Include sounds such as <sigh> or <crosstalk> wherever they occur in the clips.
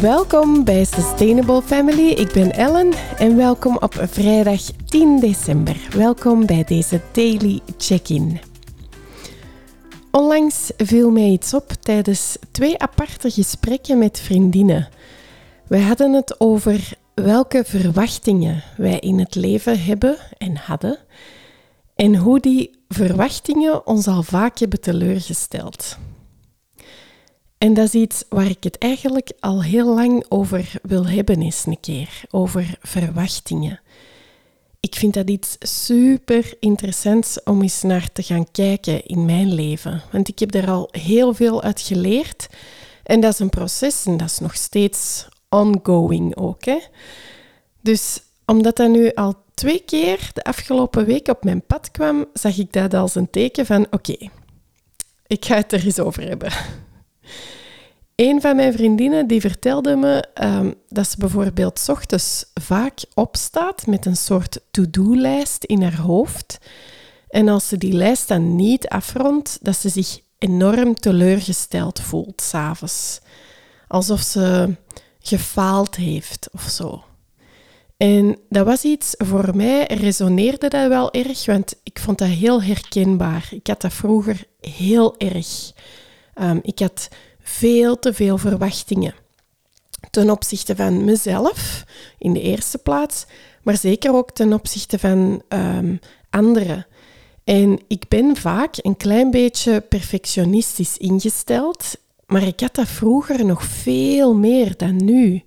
Welkom bij Sustainable Family. Ik ben Ellen en welkom op vrijdag 10 december. Welkom bij deze daily check-in. Onlangs viel mij iets op tijdens twee aparte gesprekken met vriendinnen. We hadden het over welke verwachtingen wij in het leven hebben en hadden en hoe die verwachtingen ons al vaak hebben teleurgesteld. En dat is iets waar ik het eigenlijk al heel lang over wil hebben eens een keer, over verwachtingen. Ik vind dat iets super interessants om eens naar te gaan kijken in mijn leven, want ik heb daar al heel veel uit geleerd. En dat is een proces en dat is nog steeds ongoing ook. Hè? Dus omdat dat nu al twee keer de afgelopen week op mijn pad kwam, zag ik dat als een teken van oké, ik ga het er eens over hebben. Een van mijn vriendinnen die vertelde me um, dat ze bijvoorbeeld ochtends vaak opstaat met een soort to-do-lijst in haar hoofd. En als ze die lijst dan niet afrondt, dat ze zich enorm teleurgesteld voelt s'avonds. Alsof ze gefaald heeft of zo. En dat was iets, voor mij resoneerde dat wel erg, want ik vond dat heel herkenbaar. Ik had dat vroeger heel erg. Um, ik had veel te veel verwachtingen. Ten opzichte van mezelf in de eerste plaats, maar zeker ook ten opzichte van um, anderen. En ik ben vaak een klein beetje perfectionistisch ingesteld, maar ik had dat vroeger nog veel meer dan nu.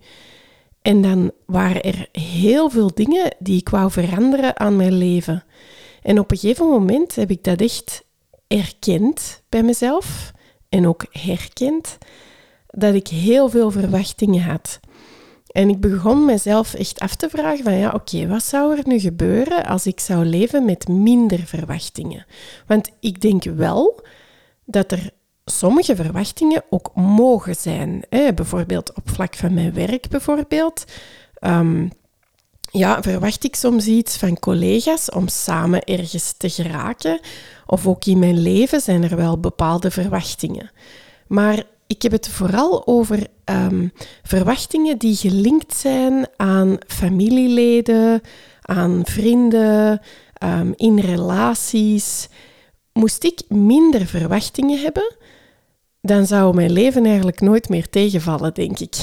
En dan waren er heel veel dingen die ik wou veranderen aan mijn leven. En op een gegeven moment heb ik dat echt erkend bij mezelf en ook herkend dat ik heel veel verwachtingen had. En ik begon mezelf echt af te vragen van ja, oké, wat zou er nu gebeuren als ik zou leven met minder verwachtingen? Want ik denk wel dat er sommige verwachtingen ook mogen zijn. Hè? Bijvoorbeeld op vlak van mijn werk bijvoorbeeld. Um, ja, verwacht ik soms iets van collega's om samen ergens te geraken. Of ook in mijn leven zijn er wel bepaalde verwachtingen. Maar ik heb het vooral over um, verwachtingen die gelinkt zijn aan familieleden, aan vrienden, um, in relaties. Moest ik minder verwachtingen hebben, dan zou mijn leven eigenlijk nooit meer tegenvallen, denk ik.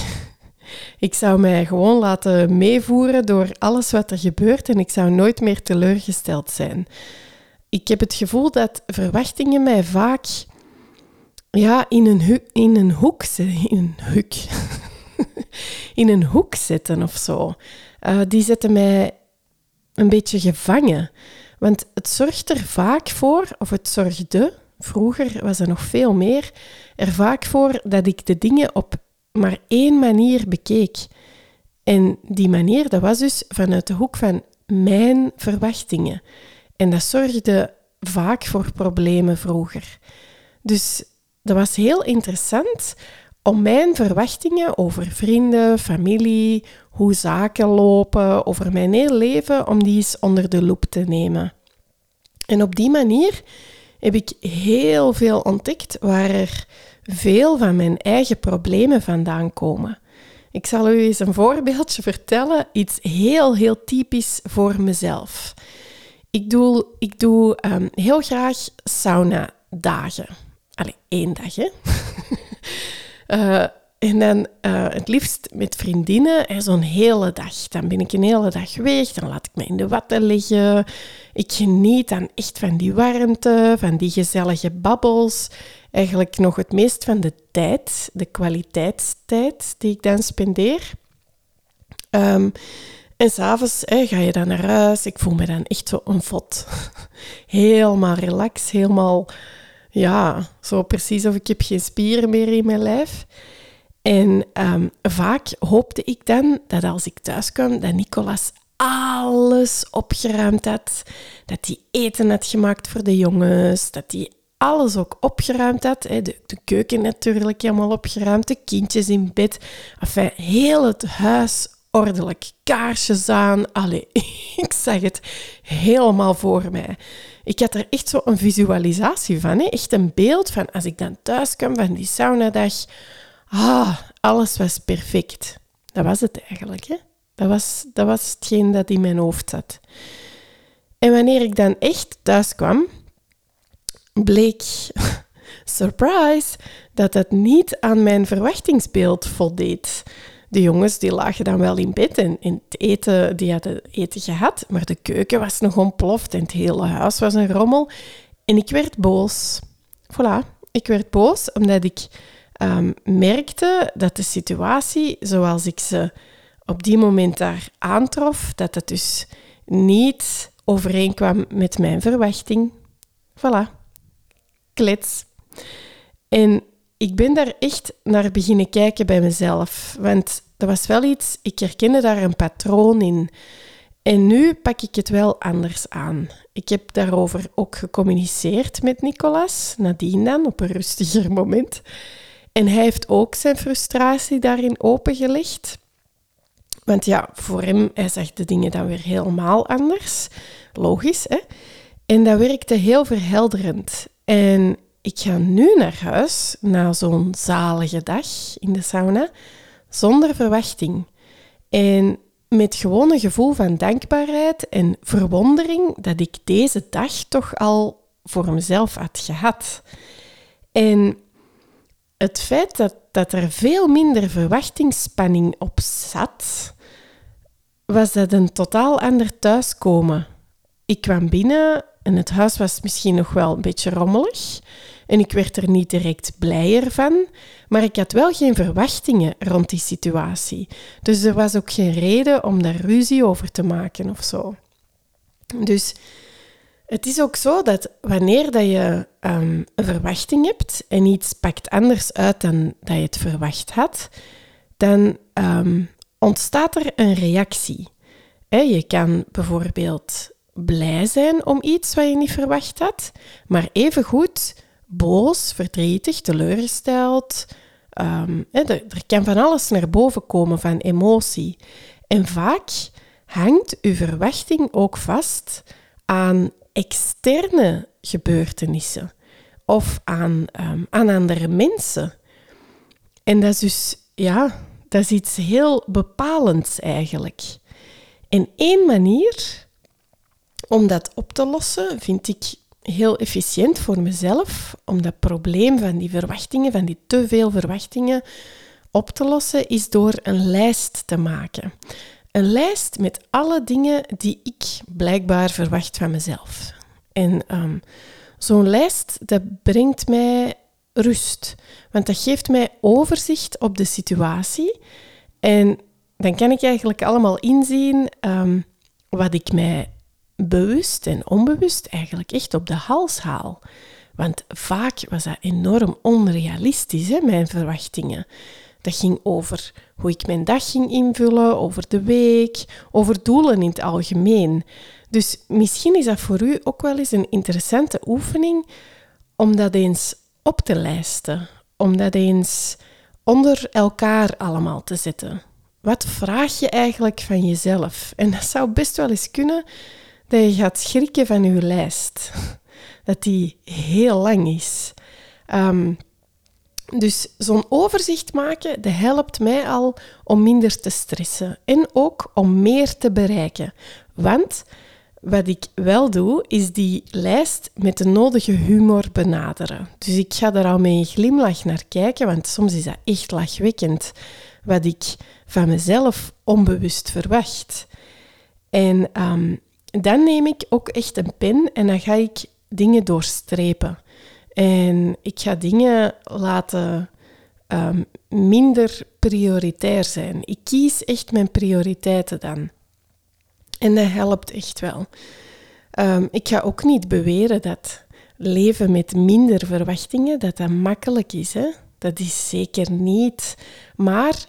Ik zou mij gewoon laten meevoeren door alles wat er gebeurt en ik zou nooit meer teleurgesteld zijn. Ik heb het gevoel dat verwachtingen mij vaak ja, in, een in een hoek in een hoek, <laughs> in een hoek zetten of zo. Uh, die zetten mij een beetje gevangen. Want het zorgt er vaak voor, of het zorgde, vroeger was er nog veel meer, er vaak voor dat ik de dingen op maar één manier bekeek. En die manier, dat was dus vanuit de hoek van mijn verwachtingen. En dat zorgde vaak voor problemen vroeger. Dus dat was heel interessant om mijn verwachtingen over vrienden, familie, hoe zaken lopen, over mijn hele leven, om die eens onder de loep te nemen. En op die manier heb ik heel veel ontdekt waar er veel van mijn eigen problemen vandaan komen. Ik zal u eens een voorbeeldje vertellen, iets heel, heel typisch voor mezelf. Ik doe, ik doe um, heel graag sauna-dagen. Allee, één dag, hè. uh, <laughs> en dan uh, het liefst met vriendinnen, zo'n hele dag. Dan ben ik een hele dag weg, dan laat ik me in de watten liggen. Ik geniet dan echt van die warmte, van die gezellige babbels eigenlijk nog het meest van de tijd, de kwaliteitstijd die ik dan spendeer. Um, en s'avonds ga je dan naar huis. Ik voel me dan echt zo een vod. <laughs> Helemaal relax, helemaal, ja, zo precies of ik heb geen spieren meer in mijn lijf. En um, vaak hoopte ik dan dat als ik thuis kwam, dat Nicolas alles opgeruimd had. Dat hij eten had gemaakt voor de jongens. Dat hij alles ook opgeruimd had. De, keuken natuurlijk helemaal opgeruimd, de kindjes in bed. Enfin, heel het huis ordelijk. Kaarsjes aan. Allee, <laughs> ik zag het helemaal voor mij. Ik had er echt zo een visualisatie van. Echt een beeld van als ik dan thuis kwam van die saunadag. ah, alles was perfect. Dat was het eigenlijk. Hè? Dat, was, dat was hetgeen dat in mijn hoofd zat. En wanneer ik dan echt thuis kwam, bleek, <laughs> surprise, dat het niet aan mijn verwachtingsbeeld voldeed. De jongens die lagen dan wel in bed en, en het eten, die hadden eten gehad, maar de keuken was nog ontploft en het hele huis was een rommel. En ik werd boos. Voilà, ik werd boos omdat ik um, merkte dat de situatie zoals ik ze op die moment daar aantrof, dat het dus niet overeenkwam met mijn verwachting. Voilà, En ik ben daar echt naar beginnen kijken bij mezelf. Want dat was wel iets, ik herkende daar een patroon in. En nu pak ik het wel anders aan. Ik heb daarover ook gecommuniceerd met Nicolas, nadien dan, op een rustiger moment. En hij heeft ook zijn frustratie daarin opengelegd. Want ja, voor hem, hij zag de dingen dan weer helemaal anders. Logisch, hè? En dat werkte heel verhelderend. En ik ga nu naar huis, na zo'n zalige dag in de sauna, zonder verwachting. En met gewoon een gevoel van dankbaarheid en verwondering dat ik deze dag toch al voor mezelf had gehad. En het feit dat, dat er veel minder verwachtingsspanning op zat, was dat een totaal ander thuiskomen. Ik kwam binnen en het huis was misschien nog wel een beetje rommelig. En ik werd er niet direct blijer van, maar ik had wel geen verwachtingen rond die situatie. Dus er was ook geen reden om daar ruzie over te maken of zo. Dus het is ook zo dat wanneer dat je um, een verwachting hebt en iets pakt anders uit dan dat je het verwacht had, dan um, ontstaat er een reactie. je kan bijvoorbeeld blij zijn om iets wat je niet verwacht had, maar evengoed boos, verdrietig, teleurgesteld. Um, er, er kan van alles naar boven komen van emotie. En vaak hangt uw verwachting ook vast aan externe gebeurtenissen of aan, um, aan andere mensen. En dat is dus, ja, dat is iets heel bepalends eigenlijk. En één manier om dat op te lossen, vind ik heel efficiënt voor mezelf, om dat probleem van die verwachtingen, van die te veel verwachtingen, op te lossen, is door een lijst te maken. Een lijst met alle dingen die ik blijkbaar verwacht van mezelf. En ehm, zo'n lijst, dat brengt mij rust. Want dat geeft mij overzicht op de situatie. En dan kan ik eigenlijk allemaal inzien um, wat ik mij bewust en onbewust eigenlijk echt op de hals haal. Want vaak was dat enorm onrealistisch, hè, mijn verwachtingen. Dat ging over hoe ik mijn dag ging invullen, over de week, over doelen in het algemeen. Dus misschien is dat voor u ook wel eens een interessante oefening om dat eens op te lijsten, om dat eens onder elkaar allemaal te zetten. Wat vraag je eigenlijk van jezelf? En dat zou best wel eens kunnen dat je gaat schrikken van je lijst. <laughs> Dat die heel lang is. Um, dus zo'n overzicht maken, dat helpt mij al om minder te stressen en ook om meer te bereiken. Want wat ik wel doe, is die lijst met de nodige humor benaderen. Dus ik ga daar al met een glimlach naar kijken, want soms is dat echt lachwekkend wat ik van mezelf onbewust verwacht. En um, dan neem ik ook echt een pen en dan ga ik dingen doorstrepen. En ik ga dingen laten um, minder prioritair zijn. Ik kies echt mijn prioriteiten dan. En dat helpt echt wel. Um, ik ga ook niet beweren dat leven met minder verwachtingen, dat dat makkelijk is. Hè? Dat is zeker niet. Maar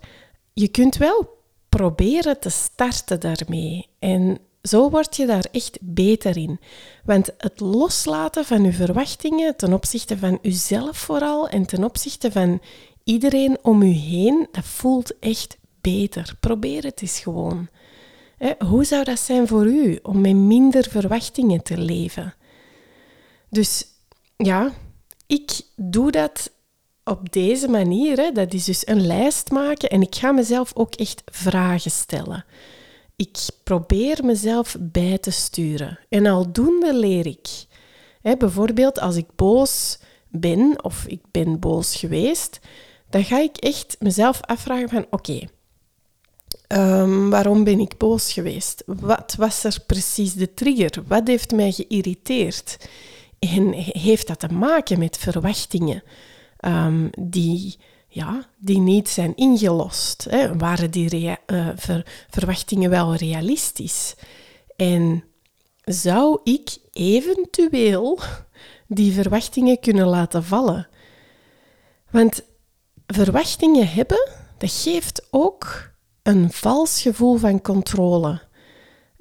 je kunt wel proberen te starten daarmee. En zo word je daar echt beter in. Want het loslaten van je verwachtingen ten opzichte van jezelf vooral en ten opzichte van iedereen om je heen, dat voelt echt beter. Probeer het eens gewoon. Hoe zou dat zijn voor u om met minder verwachtingen te leven? Dus ja, ik doe dat op deze manier, hè, dat is dus een lijst maken en ik ga mezelf ook echt vragen stellen. Ik probeer mezelf bij te sturen en aldoende leer ik. Hè, bijvoorbeeld als ik boos ben of ik ben boos geweest, dan ga ik echt mezelf afvragen van oké, ehm, waarom ben ik boos geweest? Wat was er precies de trigger? Wat heeft mij geïrriteerd? En heeft dat te maken met verwachtingen um, die, ja, die niet zijn ingelost? Hè? Waren die uh, verwachtingen wel realistisch? En zou ik eventueel die verwachtingen kunnen laten vallen? Want verwachtingen hebben, dat geeft ook een vals gevoel van controle.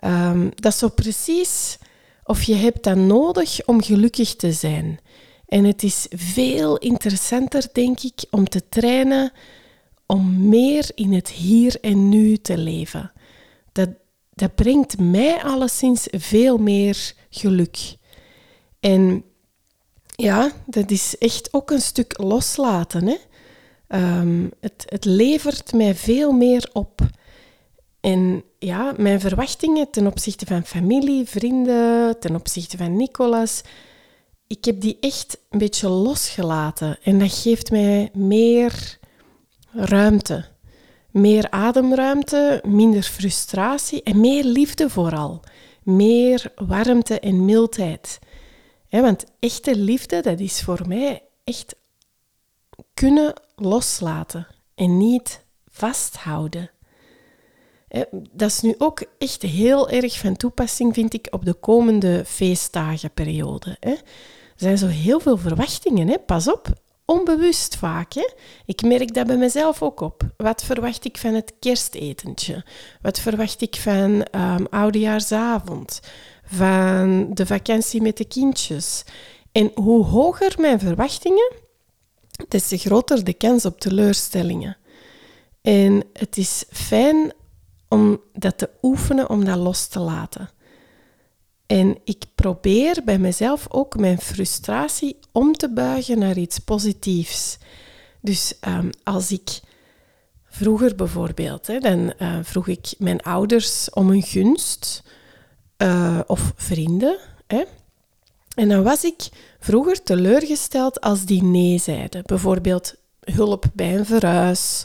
Um, dat is zo precies of je hebt dat nodig om gelukkig te zijn. En het is veel interessanter, denk ik, om te trainen om meer in het hier en nu te leven. Dat, dat brengt mij alleszins veel meer geluk. En ja, dat is echt ook een stuk loslaten. Hè? Ehm, het, het levert mij veel meer op. En ja, mijn verwachtingen ten opzichte van familie, vrienden, ten opzichte van Nicolas, ik heb die echt een beetje losgelaten. En dat geeft mij meer ruimte. Meer ademruimte, minder frustratie en meer liefde vooral. Meer warmte en mildheid. want echte liefde, dat is voor mij echt kunnen loslaten en niet vasthouden. Dat is nu ook echt heel erg van toepassing, vind ik, op de komende feestdagenperiode. Er zijn zo heel veel verwachtingen, hè? pas op, onbewust vaak. Ik merk dat bij mezelf ook op. Wat verwacht ik van het kerstetentje? Wat verwacht ik van um, oudejaarsavond? Van de vakantie met de kindjes? En hoe hoger mijn verwachtingen, des te groter de kans op teleurstellingen. En het is fijn om dat te oefenen, om dat los te laten. En ik probeer bij mezelf ook mijn frustratie om te buigen naar iets positiefs. Dus um, als ik vroeger bijvoorbeeld, hè, dan uh, vroeg ik mijn ouders om een gunst uh, of vrienden. Hè. En dan was ik vroeger teleurgesteld als die nee zeiden. Bijvoorbeeld hulp bij een verhuis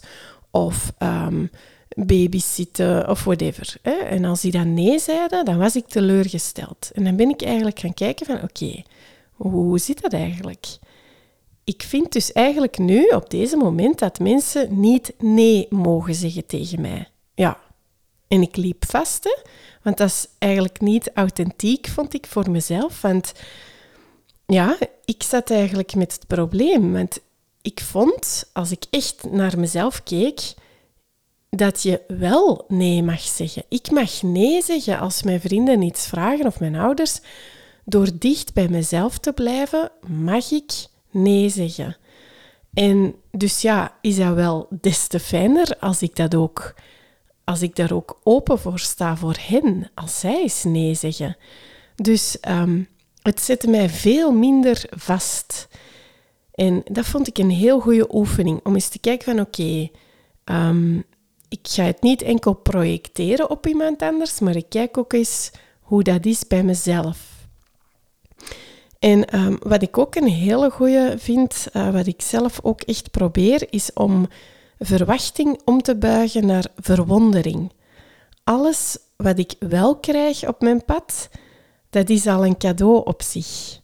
of um, babysitten of whatever. Hè? En als die dan nee zeiden, dan was ik teleurgesteld. En dan ben ik eigenlijk gaan kijken van oké, hoe zit dat eigenlijk? Ik vind dus eigenlijk nu, op deze moment, dat mensen niet nee mogen zeggen tegen mij. Ja. En ik liep vast, want dat is eigenlijk niet authentiek, vond ik, voor mezelf. Want ja, ik zat eigenlijk met het probleem. Want ik vond, als ik echt naar mezelf keek, dat je wel nee mag zeggen. Ik mag nee zeggen als mijn vrienden iets vragen of mijn ouders. Door dicht bij mezelf te blijven, mag ik nee zeggen. En dus ja, is dat wel des te fijner als ik dat ook, als ik daar ook open voor sta voor hen, als zij eens nee zeggen. Dus ehm, het zette mij veel minder vast. En dat vond ik een heel goede oefening om eens te kijken van oké, ehm, ik ga het niet enkel projecteren op iemand anders, maar ik kijk ook eens hoe dat is bij mezelf. En ehm, wat ik ook een hele goede vind, uh, wat ik zelf ook echt probeer, is om verwachting om te buigen naar verwondering. Alles wat ik wel krijg op mijn pad, dat is al een cadeau op zich.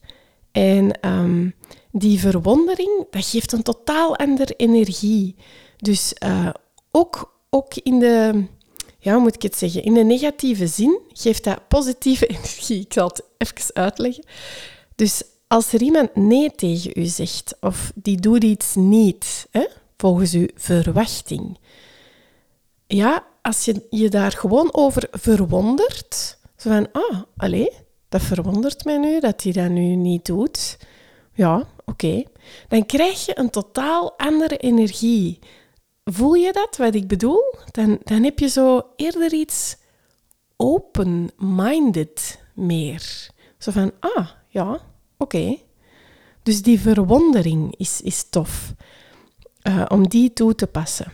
En ehm, die verwondering, dat geeft een totaal andere energie. Dus uh, ook ook in de, ja, moet ik het zeggen, in de negatieve zin geeft dat positieve <laughs> energie. Ik zal het even uitleggen. Dus als er iemand nee tegen u zegt, of die doet iets niet, hè, volgens uw verwachting, ja, als je je daar gewoon over verwondert, zo van, ah, allee, dat verwondert mij nu, dat hij dat nu niet doet. Ja, oké. Dan krijg je een totaal andere energie. Voel je dat, wat ik bedoel? Dan, dan heb je zo eerder iets open-minded meer. Zo van, ah, ja, oké. Dus die verwondering is, is tof. uh, om die toe te passen.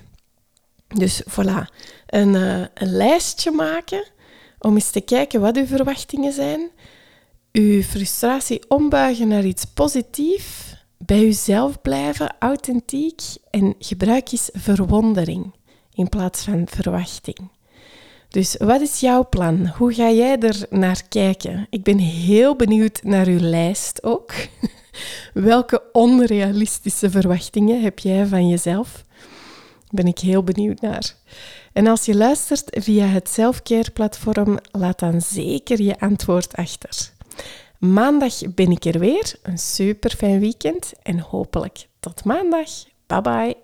Dus voilà, een, uh, een lijstje maken om eens te kijken wat uw verwachtingen zijn. Uw frustratie ombuigen naar iets positiefs. Bij uzelf blijven, authentiek. En gebruik eens verwondering in plaats van verwachting. Dus wat is jouw plan? Hoe ga jij er naar kijken? Ik ben heel benieuwd naar uw lijst ook. <laughs> Welke onrealistische verwachtingen heb jij van jezelf? Ben ik heel benieuwd naar. En als je luistert via het Selfcare-platform, laat dan zeker je antwoord achter. Maandag ben ik er weer. Een super fijn weekend en hopelijk tot maandag. Bye bye.